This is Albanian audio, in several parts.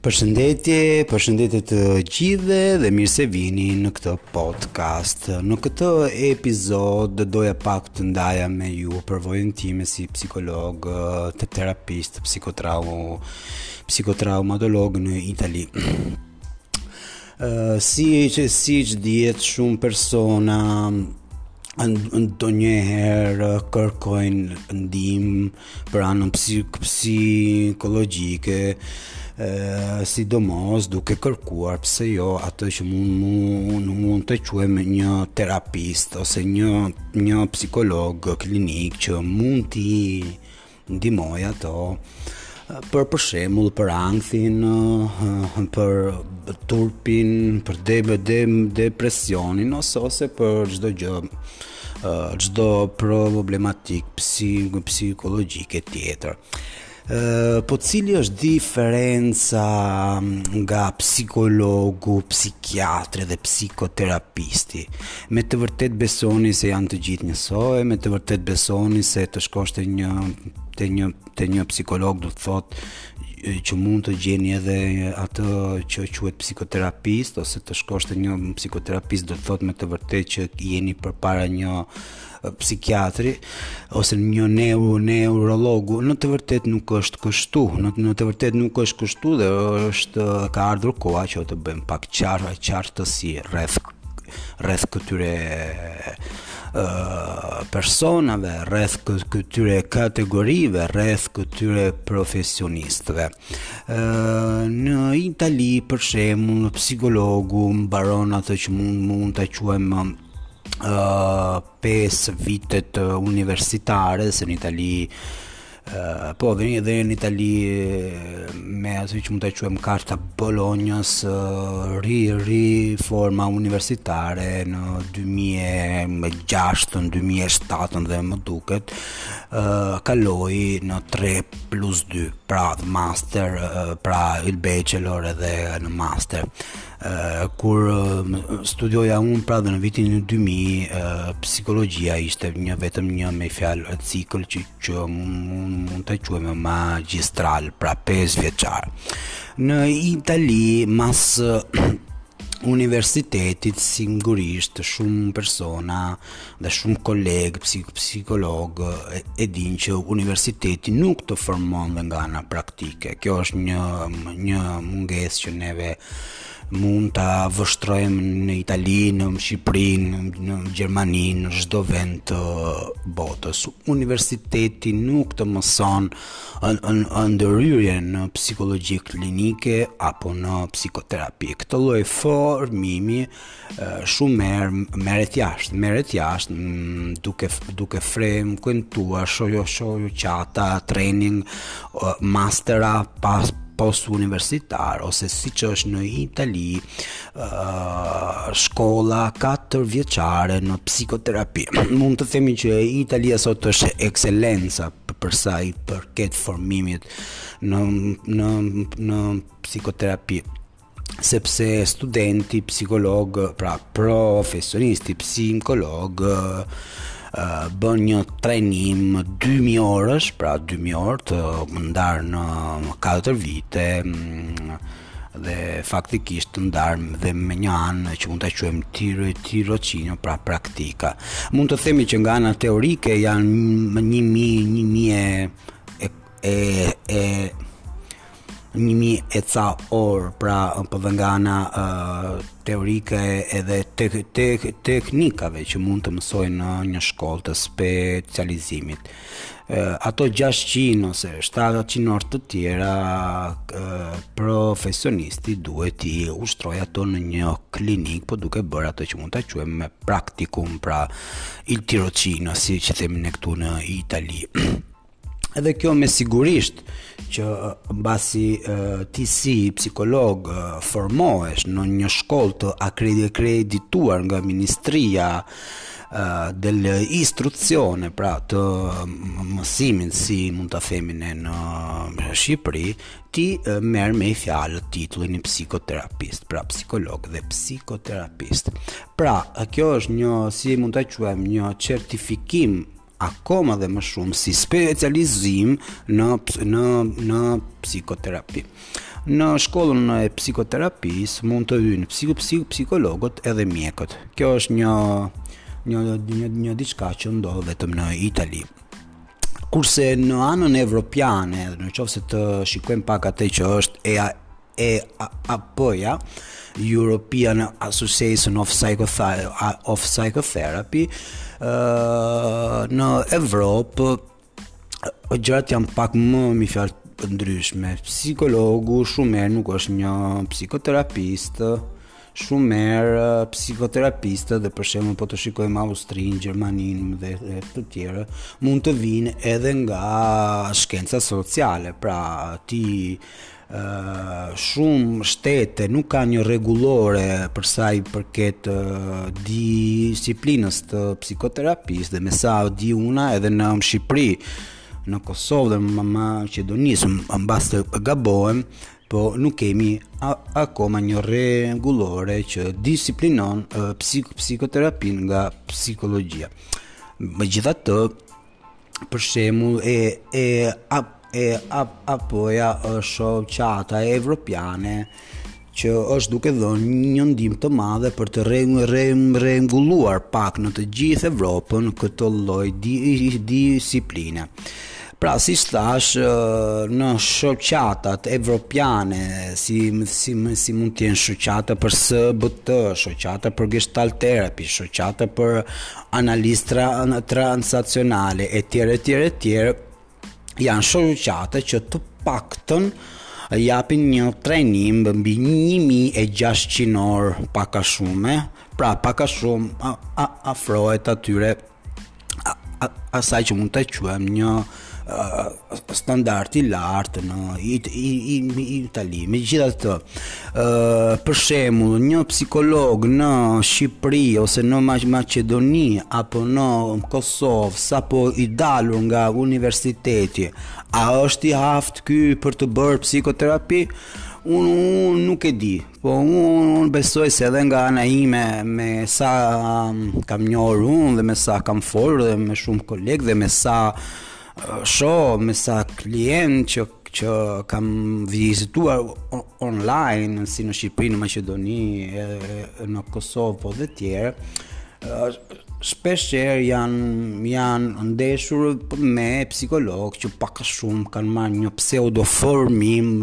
Përshëndetje, përshëndetje të gjithëve dhe mirë se vini në këtë podcast. Në këtë episod doja pak të ndaja me ju përvojën time si psikologe, terapiste, psikotrau, psikotraumatologe në Itali. Siç e siç dihet shumë persona ndonjëherë kërkojnë ndihmë për anën psik psikologjike sidomos duke kërkuar pse jo atë që mund mund, mund ta quajmë një terapist ose një, një psikolog klinik që mund t'i ndihmojë ato për për shembull për ankthin, për turpin, për de, de, depresionin ose ose për çdo gjë çdo problematikë psik, psikologjike tjetër. Ë po cili është diferenca nga psikologu, psikiatri dhe psikoterapisti? Me të vërtetë besoni se janë të gjithë njësoj, me të vërtetë besoni se të shkosh te një, te një, te një psikolog do të thotë që mund të gjeni edhe atë që quhet psikoterapist ose të shkosh te një psikoterapist do të thotë me të vërtetë që jeni përpara një psikiatri ose një neu neurologu në të vërtetë nuk është kështu në, në të vërtetë nuk është kështu dhe është ka ardhur koha që të bëjmë pak qartë qartësi rreth rreth këtyre personave, rreth këtyre kategorive, rreth këtyre profesionistëve. Në Itali, për shembull, psikologu mbaron atë që mund mund ta quajmë uh, 5 vitet uh, universitare se në Itali uh, po dhe një dhe në Itali me atë që mund ta quajmë karta e Bolonjës uh, ri riforma universitare në 2006 në 2007 dhe më duket uh, kaloi në 3 plus 2 pra master uh, pra il bachelor edhe në master kur studioja unë pra dhe në vitin 2000 psikologjia ishte një vetëm një me fjalë cikël që, që mund ta quajmë magjistral pra 5 vjeçar në Itali mas universitetit sigurisht shumë persona dhe shumë kolegë psik psikologë e dinë që universiteti nuk të formon dhe nga ana praktike. Kjo është një një mungesë që neve mund ta vështrojmë në Itali, në Shqipëri, në Gjermani, në çdo vend të botës. Universiteti nuk të mëson ndërhyrje në psikologji klinike apo në psikoterapi. Këtë lloj formimi Shumë merr, merret jashtë, merret jashtë, mm, duke duke frekuentuar sho shoqata, training, mastera, pas post universitar ose siç është në Itali uh, shkolla 4 vjeçare në psikoterapi mund të themi që Italia sot është ekselenca përsa i përket formimit në, në, në psikoterapi sepse studenti psikolog, pra profesionisti psikolog bën një trajnim 2000 orësh, pra 2000 orë të ndara në 4 vite mm, dhe faktikisht të ndara dhe me një anë që mund ta quajmë tiro e tirocinio pra praktika. Mund të themi që nga ana teorike janë 1000 1000 e e e një mijë e ca orë pra po nga ana teorike edhe tek tek teknikave që mund të mësojë në një shkollë të specializimit. Ato 600 ose 700 orë të tjera profesionisti duhet t'i ushtrojë ato në një klinikë, po duke bërë ato që mund ta quajmë me praktikum, pra il tirocinio, siç themi ne këtu në Itali. Edhe kjo me sigurisht që mbasi ti si psikolog formohesh në një shkollë të akredituar nga ministria dell'istruzione pra të mësimit si mund ta themi ne në Shqipëri ti merr me fjalët titullin i psikoterapist pra psikolog dhe psikoterapist pra kjo është një si mund ta quajmë një certifikim akoma dhe më shumë si specializim në në në psikoterapi. Në shkollën e psikoterapisë mund të hyjnë psiko, psiko, psikologët edhe mjekët. Kjo është një një një, një diçka që ndodh vetëm në Itali. Kurse në anën evropiane, në qoftë se të shikojmë pak atë që është e EAP-ja, European Association of Psychotherapy, of Psychotherapy në Evropë gjërat janë pak më një fjalë të ndryshme. Psikologu shumë herë nuk është një psikoterapist, shumë herë psikoterapistët dhe për shembull po të shikojmë Austrinë, Gjermaninë dhe të tjera, mund të vijnë edhe nga shkenca sociale, pra ti Shumë shtete nuk kanë një rregullore për sa i përket disiplinës të psikoterapisë dhe me sa di unë edhe në Shqipëri, në Kosovë dhe në Maqedoni, mbase gabohem, po nuk kemi akoma një rregullore që disiplinon psik psikoterapinë nga psikologjia. Megjithatë, për shemull e EAP EAP EAP-ja është shoqata evropiane që është duke dhënë një ndihmë të madhe për të rregulluar pak në të gjithë Evropën këtë lloj disipline. Pra, si thashë, në shoqatat evropiane, si, si, si mund të jenë shoqata për CBT, shoqata për gestalt terapi, shoqata për Analizë tra, transacionale e tjerë e tjerë e tjerë janë shoqata që të paktën japin një trajnim mbi 1600 orë pak a shumë, pra pak a shumë afrohet atyre asaj që mund të quajmë një uh, standard i lartë në it, i, i, i Itali. Megjithatë, uh, për shemull, një psikolog në Shqipëri, ose në Macedoni, apo në Kosovë, sapo i dalur nga universiteti, a është i aftë ky për të bërë psikoterapi? Unë un, nuk e di, Po unë un besoj se edhe nga ana ime me sa um, kam njohur unë dhe me sa kam folur dhe me shumë kolegë dhe me sa uh, shoh, me sa klientë që që kam vizituar online si në Shqipëri, në Maqedoni, edhe në Kosovë po dhe tjerë, uh, shpeshherë janë janë ndeshur me psikologë që pak a shumë kanë marrë një pseudoformim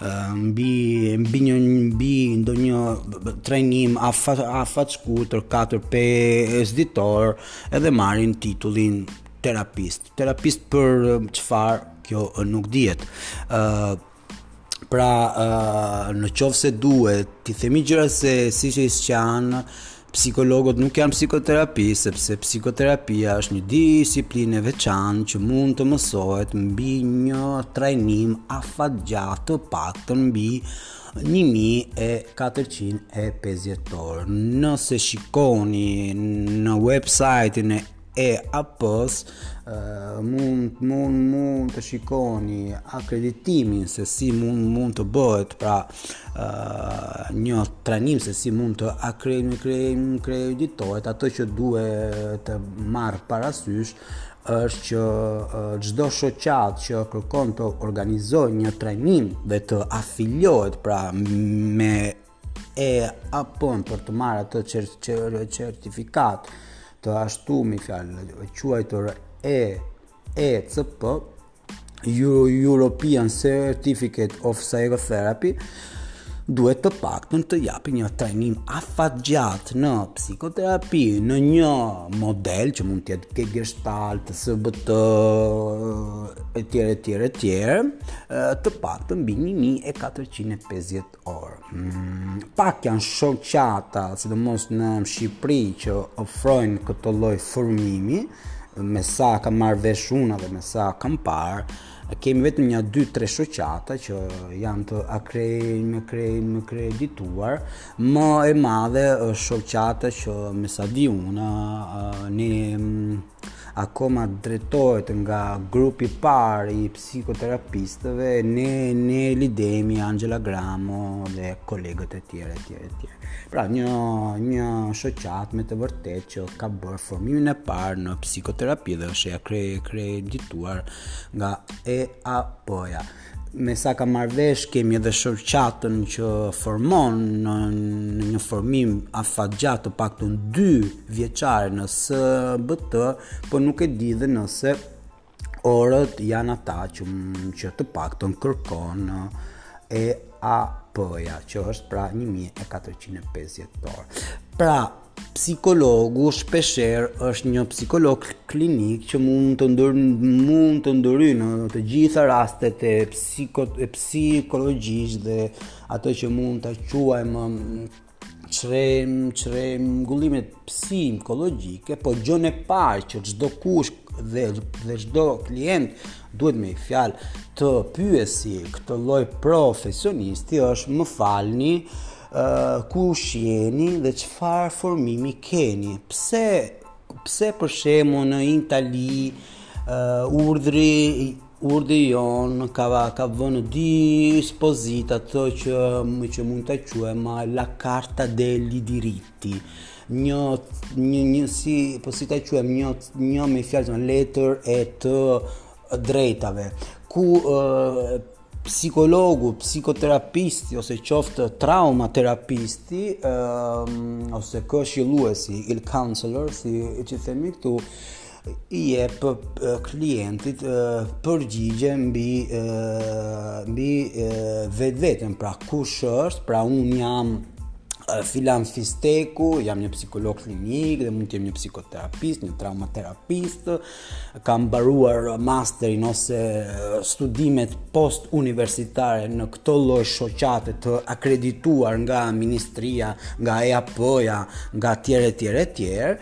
mbi mbi një mbi ndonjë trajnim afat afat shkurtër 4-5 ditor edhe marrin titullin terapist. Terapist për um, çfarë kjo uh, nuk dihet. ë uh, Pra, uh, në qoftë se duhet t'i themi gjërat siç siç janë, Psikologët nuk janë psikoterapistë sepse psikoterapia është një disiplinë e veçantë që mund të mësohet mbi një trajnim afatgjatë të paktën mbi 1450 orë. Nëse shikoni në website-in e e EAP-së mund mund mund të shikoni akreditimin se si mund mund të bëhet pra një trajnim se si mund të akreditohet krem kreditohet ato që duhet të marrë parasysh është që çdo shoqatë që kërkon të organizojë një trajnim dhe të afiliohet pra me EAP-në për të marrë atë certifikatë të ashtu me një fjalë quajtur e ECP European Certificate of Psychotherapy duhet të paktën të japi një trajnim afatgjatë në psikoterapi në një model që mund të jetë ke gestalt, CBT etj etj etj të paktën mbi 1450 Orë, mm, pak janë shoqata, sidomos në Shqipëri që ofrojnë këtë lloj formimi, me sa kam marrë vesh unë dhe me sa kam parë, kemi vetëm nja 2-3 shoqata që janë të akre, më kre, akredituar, më e madhe është shoqata që me sa di unë, ne mm, akoma drejtohet nga grupi i parë i psikoterapistëve Ne Neli Demi Anxhela Gramo dhe kolegët e tjerë e tjerë e tjerë. Pra një një shoqatë me të vërtetë që ka bërë formimin e parë në psikoterapi dhe është e akredituar nga EAP-ja. Me sa kam marrë vesh, kemi edhe shoqatën që formon në, një formim afatgjatë të paktën 2 vjeçar në CBT, por nuk e di dhe nëse orët janë ata që, që të paktën kërkon EAP-ja, që është pra 1450 orë. Pra, Psikologu shpeshherë është një psikolog klinik që mund të ndër mund të ndërhyjë në të gjitha rastet e psiko e psikologjisë dhe ato që mund ta quajmë çrre çrregullimet psikologjike, po gjënë e parë që çdo kush dhe dhe çdo klient duhet me një fjalë të pyesi këtë lloj profesionisti është më falni Kush jeni dhe çfarë formimi keni? Pse pse për shembull në Itali uh, urdhri urdhri jonë ka ka vënë dispozita ato që që mund ta quajmë uh, la carta dei diritti një një një si po si ta quajmë një një me fjalë letër e të drejtave ku uh, psikologu, psikoterapisti ose qoftë trauma terapisti um, ose këshilluesi, il counselor siç themi këtu i jep klientit uh, përgjigje mbi uh, mbi uh, vetveten pra kush është, pra unë jam filan fisteku, jam një psikolog klinik dhe mund të jem një psikoterapist, një traumaterapist, kam mbaruar masterin ose studimet post universitare në këto lloj shoqate të akredituar nga ministria, nga EAP-ja, nga tjera e tjera e tjera,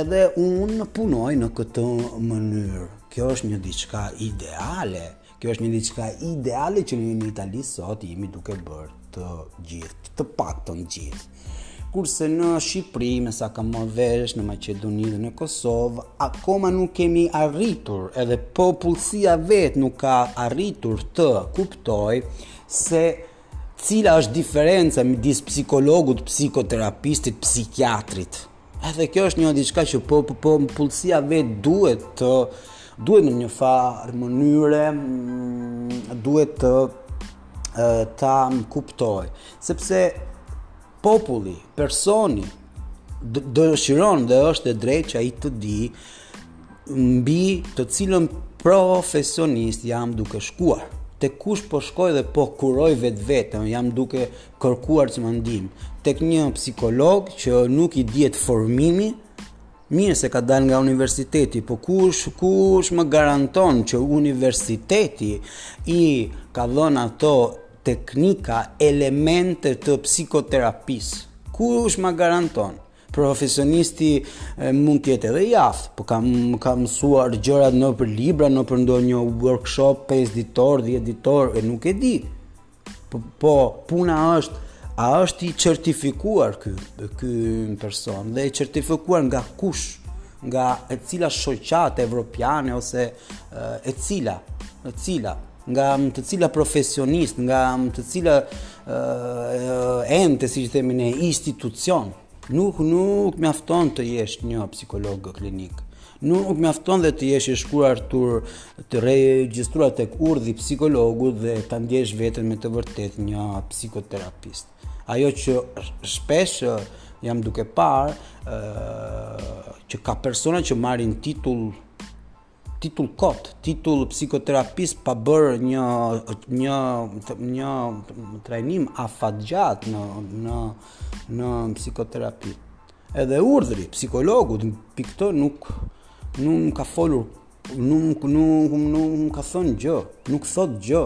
edhe unë punoj në këtë mënyrë. Kjo është një diçka ideale, Kjo është një diçka ideale që ne në Itali sot jemi duke bërë të gjithë, të paktën gjithë. Kurse në Shqipëri, me sa kam marrë vesh, në Maqedoni dhe në Kosovë, akoma nuk kemi arritur, edhe popullsia vetë nuk ka arritur të kuptojë se cila është diferenca midis psikologut, psikoterapistit, psikiatrit. Edhe kjo është një diçka që po po, po popullsia vetë duhet të duhet në një farë mënyre mm, duhet të ta kuptojë sepse populli, personi dëshiron dhe është e drejtë që ai të dijë mbi te cilin profesionist jam duke shkuar te kush po shkoj dhe po kuroj vetveten, jam duke kërkuar ndihmë tek një psikolog që nuk i dihet formimi Mirë se ka dalë nga universiteti, po kush kush më garanton që universiteti i ka dhënë ato teknika, elemente të psikoterapisë? Kush ma garanton? Profesionisti mund të jetë edhe i aftë, po ka ka mësuar gjëra nëpër libra, nëpër ndonjë workshop 5 ditor, 10 ditor, e nuk e di. Po, po puna është a është i certifikuar ky ky person dhe i certifikuar nga kush? Nga e cila shoqatë evropiane ose e cila, e cila nga më të cila profesionist, nga më të cila ente, siç themi ne, institucion, nuk, nuk mjafton të jesh një psikolog klinik. Nuk mjafton dhe të jesh i shkruar tur të regjistruar tek urdhri i psikologut dhe ta ndjesh veten me të vërtetë një psikoterapist. Ajo që shpesh jam duke parë ë që ka persona që marrin titull titull kot, titull psikoterapist pa bërë një një një trajnim afatgjatë në në në psikoterapi. Edhe urdhri i psikologut mbi këtë nuk nuk ka folur nuk nuk nuk ka thënë gjë, nuk thotë gjë,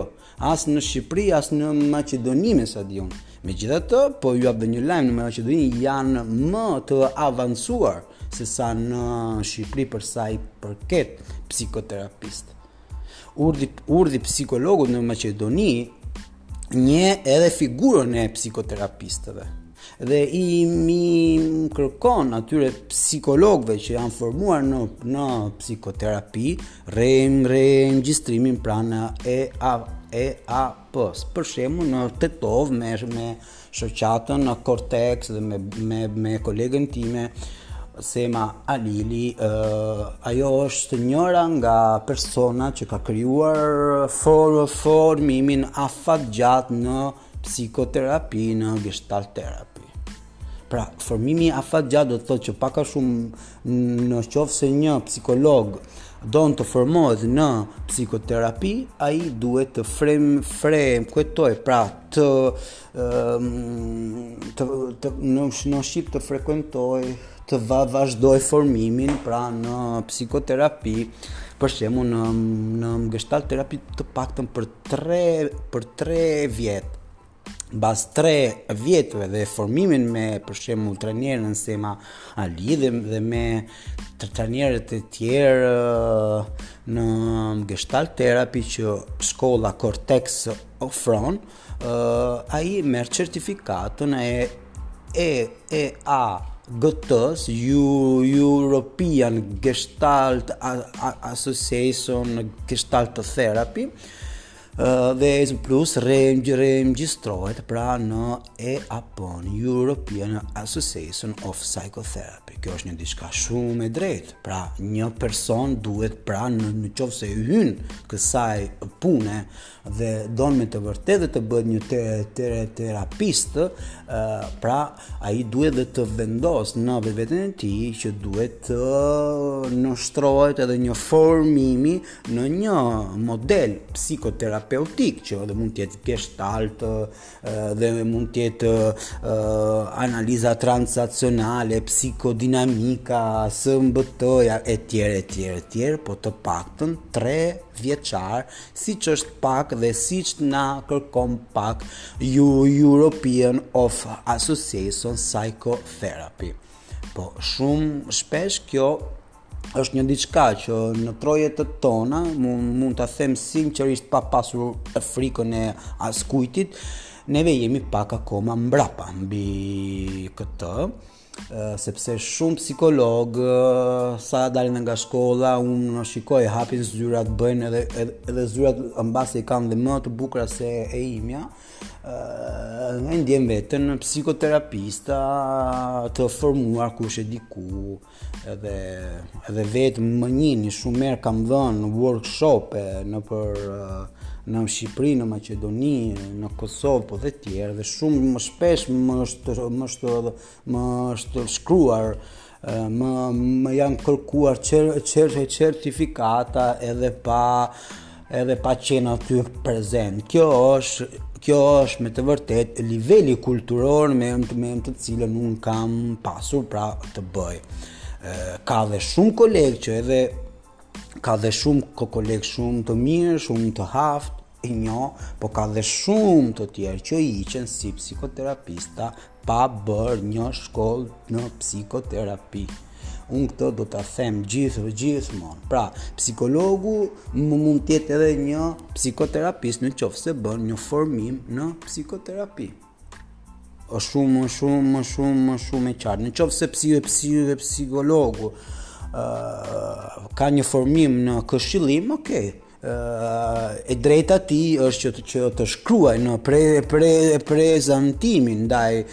as në Shqipëri, as në Maqedoni me sa di unë. Megjithatë, po ju jap dhe një lajm në Maqedoni janë më të avancuar sesa në Shqipëri për sa i përket psikoterapisë. Urdhri urdhri i psikologut në Maqedoni njeh edhe figurën e psikoterapistëve. Dhe i i kërkon atyre psikologëve që janë formuar në në psikoterapi, re regjistrimin pranë EA EAP. Për shembull në Tetovë me me shoqatën Neocortex dhe me me me kolegen time Sema Alili, uh, ajo është njëra nga personat që ka krijuar for formimin afatgjatë në psikoterapi në gestalt terapi. Pra, formimi afatgjatë do të thotë që pak a shumë në qoftë se një psikolog don të formohet në psikoterapi, ai duhet të frem, frekuentojë, pra të, të, të, në, në shqip të frekuentojë të va vazhdojë formimin pra në psikoterapi për shembull në, në gestalt terapi të paktën për 3 për 3 vjet, mbas 3 vjetëve dhe formimin me për shembull trajneren Sema Alili dhe me të trajnerët e tjerë në gestalt terapi që shkolla Cortex ofron Ai merr certifikatën e EEA GTS European Gestalt Association Gestalt Therapy dhe plus regjistrohet pra në EAP European Association of Psychotherapy. Kjo është një diçka shumë e drejtë. Pra, një person duhet pra në, në qoftë se hyn kësaj pune dhe don me të vërtetë të bëhet një terapist, pra ai duhet dhe të vendos në vetën e tij që duhet të nënshtrohet edhe një formimi në një model psikoterapeutik që edhe mund të jetë geshtalt dhe mund të jetë analiza transaksionale, psikodinamika, CBT-ja etj etj etj, po të paktën 3 vjeçar siç është pak dhe siç na kërkon pak European of Association Psychotherapy. Po shumë shpesh kjo është një diçka që në trojet e tona mund, mund ta them sinqerisht pa pasur frikën e askujtit, neve jemi pak akoma mbrapa mbi këtë sepse shumë psikologë sa dalin nga shkolla unë shikoj hapin zyrat bëjnë edhe edhe, edhe zyrat mbase i kanë dhe më të bukura se e imja e ndjejnë veten psikoterapista të formuar kush e di ku edhe Edhe vetë më njini shumë herë kam dhënë workshope nëpër në Shqipëri, në Maqedoni, në Kosovë po dhe tjerë dhe shumë më shpesh më është më është më është shkruar më më janë kërkuar cer, cer, certifikata edhe pa edhe pa qenë aty prezent. Kjo është, kjo është me të vërtet liveli kulturor me, me të cilën unë kam pasur pra të bëj. Ka dhe shumë kolegë që edhe ka dhe shumë kolegë shumë të mirë, shumë të aftë, i njoh, po ka dhe shumë të tjerë që hiqen si psikoterapista, pa bërë një shkollë në psikoterapi. Unë këtë do ta them gjithë gjithmonë. Pra, psikologu mu mund të jetë edhe një psikoterapist në qoftë se bën një formim në psikoterapi. Është shumë më shumë më shumë më shumë e qartë. Në qoftë se psi psi psikologu ë uh, ka një formim në këshillim, okay. e drejta e tij është që të, që të shkruajë në pre, pre, prezantimin ndaj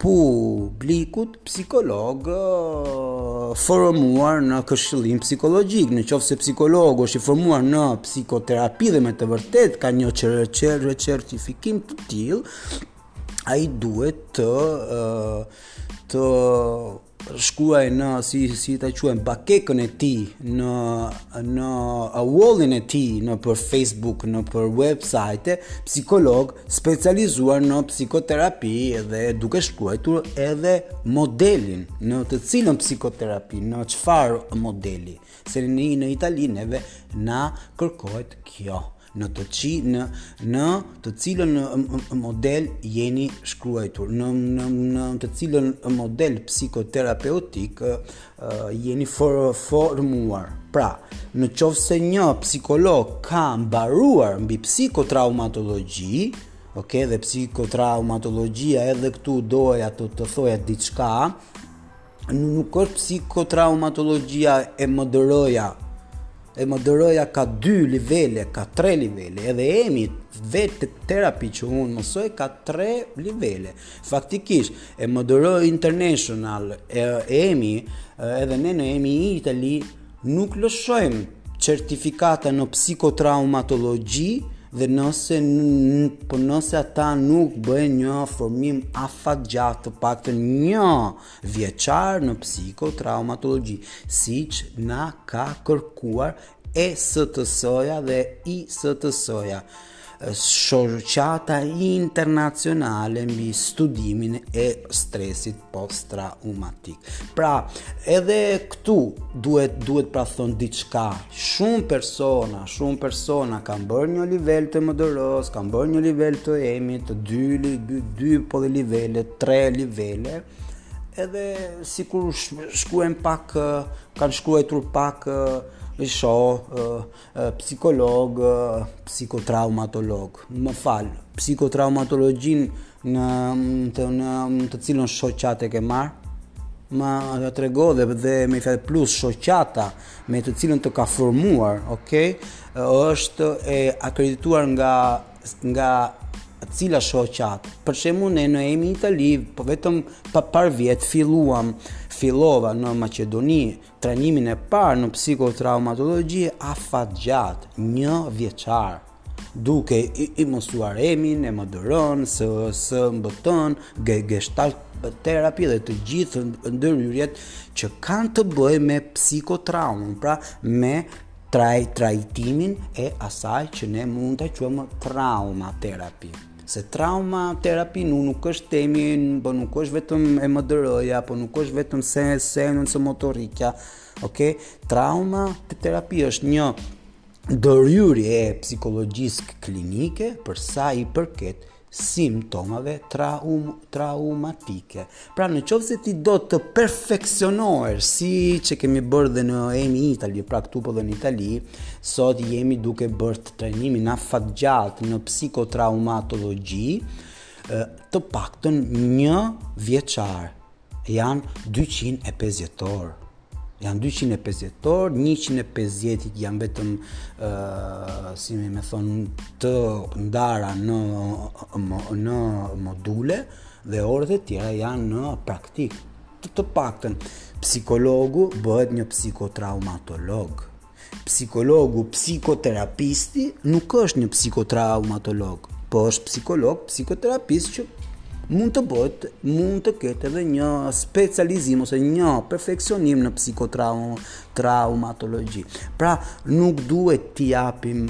publikut psikolog i formuar në këshillim psikologjik, në qoftë se psikologu është i formuar në psikoterapi dhe me të vërtet ka një cer cer certifikim të tillë, ai duhet të të shkruaj në si si ta quajmë bakekën e tij në në wallin e tij nëpër Facebook, nëpër website, psikolog specializuar në psikoterapi dhe duke shkruajtur edhe modelin në të cilën psikoterapi, në çfarë modeli, se në në Itali neve na kërkohet kjo. në të qi në në të cilën model jeni shkruajtur në në në të cilën model psikoterapeutik jeni for, formuar pra në qoftë se një psikolog ka mbaruar mbi psikotraumatologji ok dhe psikotraumatologjia edhe këtu doja të të thoja diçka nuk është psikotraumatologjia EMDR-ja. EMDR-ja ka dy livele, ka tre livele, edhe EMI vetë terapi që unë mësoj ka tre livele. Faktikisht, EMDR International, e EMI, edhe ne në EMI Italy, Nuk lëshojmë certifikata në psikotraumatologji dhe nëse po nëse ata nuk bëjnë një formim afatgjatë të paktën njëvjeçar në psikotraumatologji, siç na ka kërkuar ESTSS-ja dhe ISTSS-ja. Shoqata Internacionale mbi Studimin e Stresit Post-Traumatik. Pra, edhe këtu duhet duhet pra thënë diçka. Shumë persona, shumë persona kanë bërë një livel të EMDR-së, kanë bërë një livel të EMI-t, të dy, dy, dy po dhe livele, tre livele. Edhe sikur shkruajnë pak, kanë shkruajtur pak, uh, shoh, uh, psikolog, psikotraumatolog. Më fal, psikotraumatologjinë në të në të cilën shoqatë e ke marrë? Ma trego dhe dhe më fal plus shoqata me të cilën të ka formuar, okay? Është e akredituar nga nga cila shoqatë. Për shembull ne në EMI Itali, po vetëm pa parvjet filluam, fillova në Maqedoni, trajnimin e parë në psikotraumatologji afatgjatë, njëvjeçar, duke i, i mësuar EMI-n, EMDR-në, së, SMP-në, ge, gestalt terapi dhe të gjithë ndërhyrjet që kanë të bëjnë me psikotraumën, pra me traj, trajtimin e asaj që ne mund ta quajmë trauma terapi. Se trauma terapi nuk nuk është EMI, po nuk është vetëm EMDR-ja, po nuk është vetëm se sensomotorikja. Ok, trauma të terapi është një ndërhyrje e psikologjisë klinike për sa i përket simptomave traum, traumatike. Pra në qoftë se ti do të perfeksionohesh siç kemi bërë dhe në EMI Itali, pra këtu po dhe në Itali, sot jemi duke bërë trajnimin afatgjatë në psikotraumatologji, të paktën njëvjeçar, janë 250 orë. Janë 250 orë, 150-t janë vetëm, uh, si me me thonë, të ndara në, në module dhe orët e tjera janë në praktikë. Të, të paktën, psikologu bëhet një psikotraumatolog. Psikologu, psikoterapisti nuk është një psikotraumatolog, po është psikolog, psikoterapist që mund të bëhet, mund të ketë edhe një specializim ose një perfeksionim në psikotraumë, traumatologji. Pra, nuk duhet t'i japim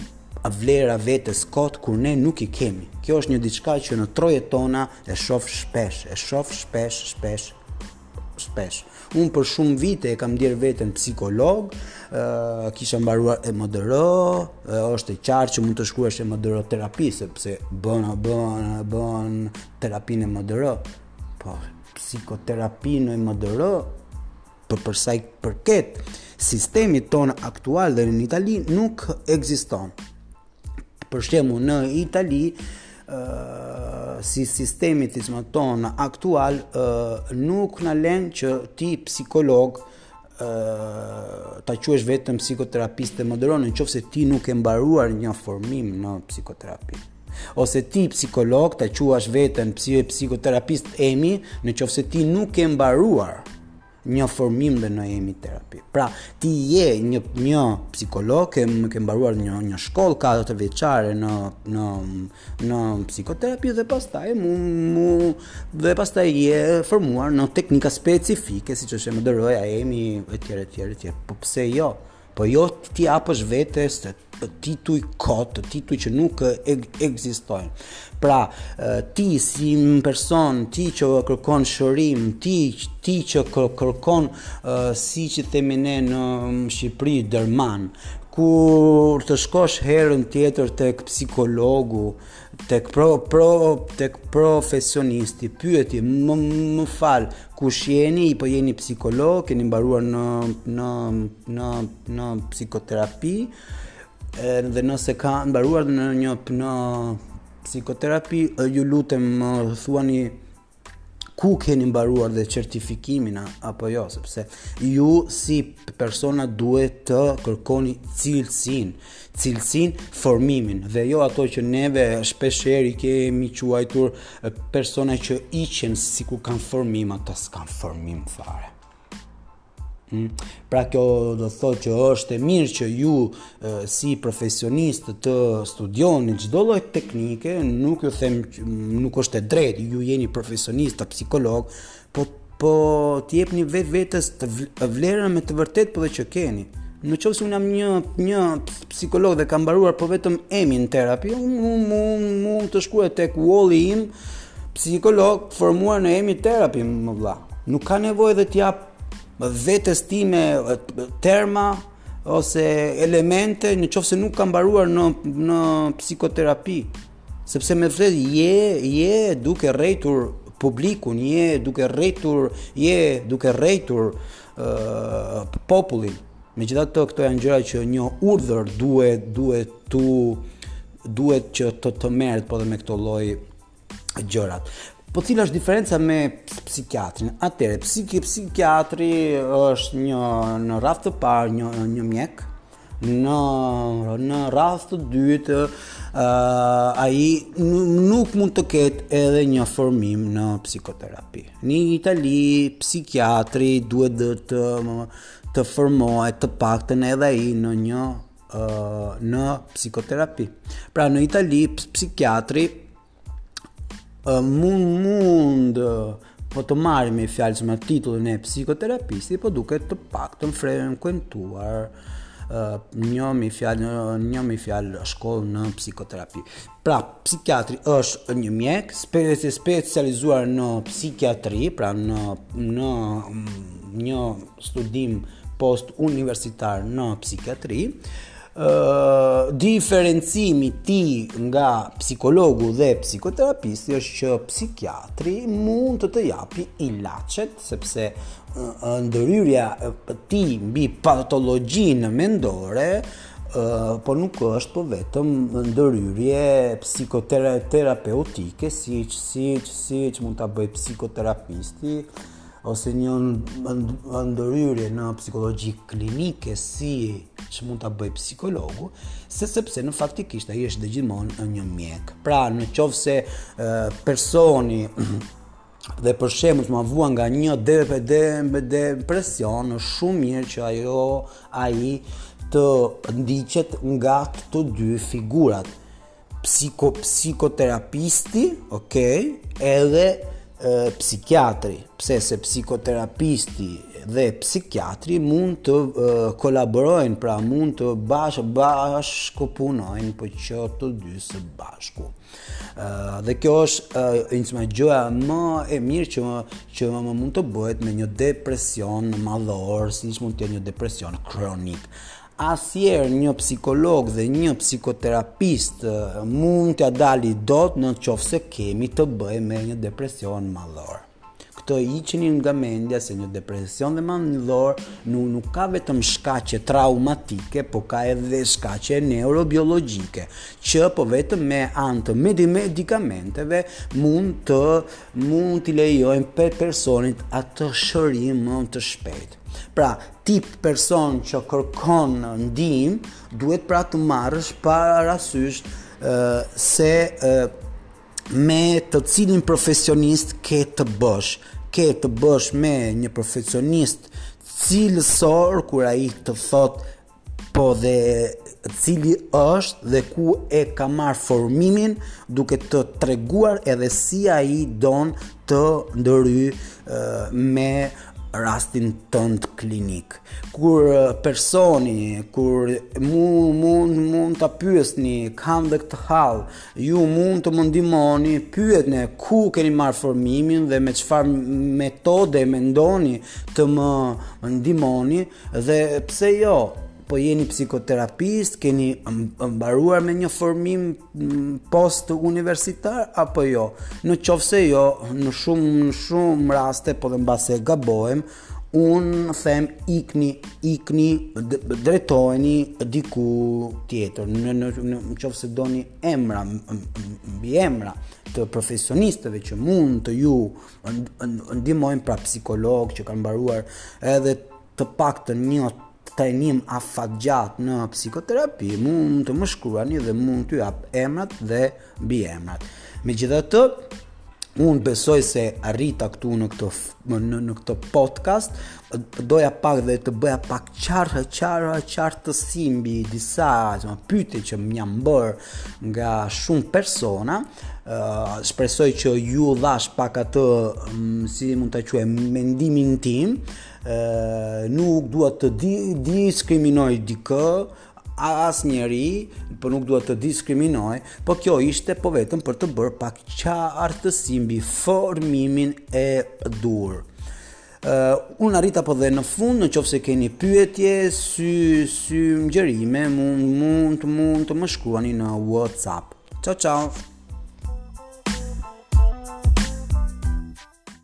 vlera vetes kot kur ne nuk i kemi. Kjo është një diçka që në trojet tona e shoh shpesh, e shoh shpesh, shpesh. shpesh. Unë për shumë vite e kam ndjerë veten psikolog, ë kisha mbaruar EMDR, e, është e qartë që mund të shkruash EMDR terapi sepse bën bën bën terapinë EMDR. Po, psikoterapinë EMDR për për sa i përket sistemit tonë aktual dhe në Itali nuk ekziston. Për shembull, në Itali, si sistemi tonë aktual nuk na lë që ti psikolog ta quash veten psikoterapist EMDR në qoftë se ti nuk ke mbaruar një formim në psikoterapi ose ti psikolog ta quash veten psikoterapist EMI në qoftë se ti nuk ke mbaruar një formim dhe në EMI terapi. Pra, ti je një një psikolog, ke ke mbaruar një një shkollë katërvjeçare në në në psikoterapi dhe pastaj mu, mu dhe pastaj je formuar në teknika specifike, siç është EMDR-ja, EMI etj etj etj. Po pse jo? Po jo t'i japësh vetes tituj kot, tituj që nuk ekzistojnë. Pra, ti si një person, ti që kërkon shërim, ti ti që kërkon siç i themi ne në Shqipëri derman, kur të shkosh herën tjetër tek psikologu, Tek pro pro tek profesionisti pyeti më më fal kush jeni i po jeni psikolog keni mbaruar në në në në psikoterapi dhe nëse ka mbaruar në një në psikoterapi ju lutem më thuani ku keni mbaruar dhe certifikimin, apo jo, sepse ju si persona duhet të kërkoni cilësin, cilësin formimin dhe jo ato që neve shpeshherë i kemi quajtur persona që hiqen sikur kanë formim, ata s'kanë formim fare. Hmm. Pra kjo do të thotë që është e mirë që ju e, si profesionist të studioni çdo lloj teknike, nuk ju them që nuk është e drejtë, ju jeni profesionist si psikolog, po po t'i jepni vetvetes vlerën me të vërtetë po dhe që keni. Në qoftë se unë jam një një psikolog dhe kam mbaruar po vetëm EMDR terapi, unë mu, mu, mu, mund të shkruaj tek wall-i im psikolog formuar në EMDR terapi mo vlla. Nuk ka nevojë që t'i jap vetes time terma ose elemente në qoftë se nuk kam mbaruar në, në psikoterapi sepse me të je, je duke rrejtur publikun, je duke rrejtur je duke rrejtur uh, popullin Megjithatë këto janë gjëra që një urdhër duhet duhet tu duhet që të të merret po dhe me këto lloj gjërat. Po cila është diferenca me psikiatrin? Atëherë, psiki psikiatri është një në radhë të parë një një mjek, në në radhë të dytë uh, ai nuk mund të ketë edhe një formim në psikoterapi. Në Itali psikiatri duhet të, të të formohet të paktën edhe ai në një në psikoterapi. Pra në Itali psikiatri mund mund po të marri me fjalë me titullin e psikoterapistit, po duke të paktën frekuentuar një me fjalë një me fjalë shkollë në psikoterapi. Pra, psikiatri është një mjek i specializuar në psikiatri, pra në në një studim post universitar në psikiatri. Ëh, diferencimi i tij nga psikologu dhe psikoterapisti është që psikiatri mund të të japi ilaçet sepse ndërhyrja e tij mbi patologjinë mendore por nuk është po vetëm ndërhyrje psikoterapeutike, siç, siç, siç mund ta bëjë psikoterapisti, ose një ndërhyrje në psikologji klinike, siç mund ta bëjë psikologu, se sepse në faktikisht ai është dhe gjithmonë një mjek. Pra në qoftë se personi Dhe për shembull, një vuan nga një deve për de, depresion, është shumë mirë që ajo ai të ndiqet nga të dy figurat. Psiko psikoterapisti, ok, edhe e, psikiatri. Pse? Se psikoterapisti dhe psikiatri mund të e, kolaborojnë, pra mund të bash bashkëpunojnë po që të dy së bashku. dhe kjo është isoj gjëja më e mirë që më, që më mund të bëhet me një depresion madhor, siç mund të jetë një depresion kronik. Asnjëherë një psikolog dhe një psikoterapist mund t'ia dali dot në qoftë se kemi të bëjmë me një depresion madhor. Këtë hiqeni nga mendja se një depresion dhe madhor nuk, nuk ka vetëm shkaqe traumatike, po ka edhe shkaqe neurobiologjike, që po vetëm me anë të medikamenteve mund të mund t'i lejojnë pe personit atë shërim më të shpejt. Pra, ti person që kërkon ndihmë, duhet pra të marrësh parasysh se me të cilin profesionist ke të bësh. Ke të bësh me një profesionist cilësor kur ai të thotë po dhe cili është dhe ku e ka marrë formimin duke të treguar edhe si ai don të ndërhyjë me rastin tënd klinik. Kur personi, kur mund mund mund ta pyesni, kam dhe këtë hall, Ju mund të më ndihmoni, pyetni ku keni marrë formimin dhe me çfarë metode mendoni të më ndihmoni dhe pse jo, po jeni psikoterapist, keni mbaruar me një formim post universitar apo jo. Në qoftë se jo, në shumë në shumë raste, po dhe mbase gabohem, Unë them ikni, ikni, drejtohuni diku tjetër. Në në në qoftë se doni emra, mbiemra të profesionistëve që mund të ju ndihmojnë pra psikologë që kanë mbaruar edhe të paktën një trajnim afatgjatë në psikoterapi, mund të më shkruani dhe mund t'ju jap emrat dhe mbiemrat. Megjithatë, unë besoj se arrita këtu në këtë në, në këtë podcast doja pak dhe të bëja pak qarë qarë qartësi mbi disa pyetje që më janë bërë nga shumë persona Uh, shpresoj që ju dhash pak atë um, si mund ta quaj mendimin tim uh, nuk dua të di, diskriminoj dikë A as njeri, po nuk duhet të diskriminoj, po kjo ishte po vetëm për të bërë pak qartësi mbi formimin e dur. Uh, unë arrita po dhe në fund në qoftë se keni pyetje su, sugjerime mund, mund, mund të më shkruani në Whatsapp. Ciao, ciao!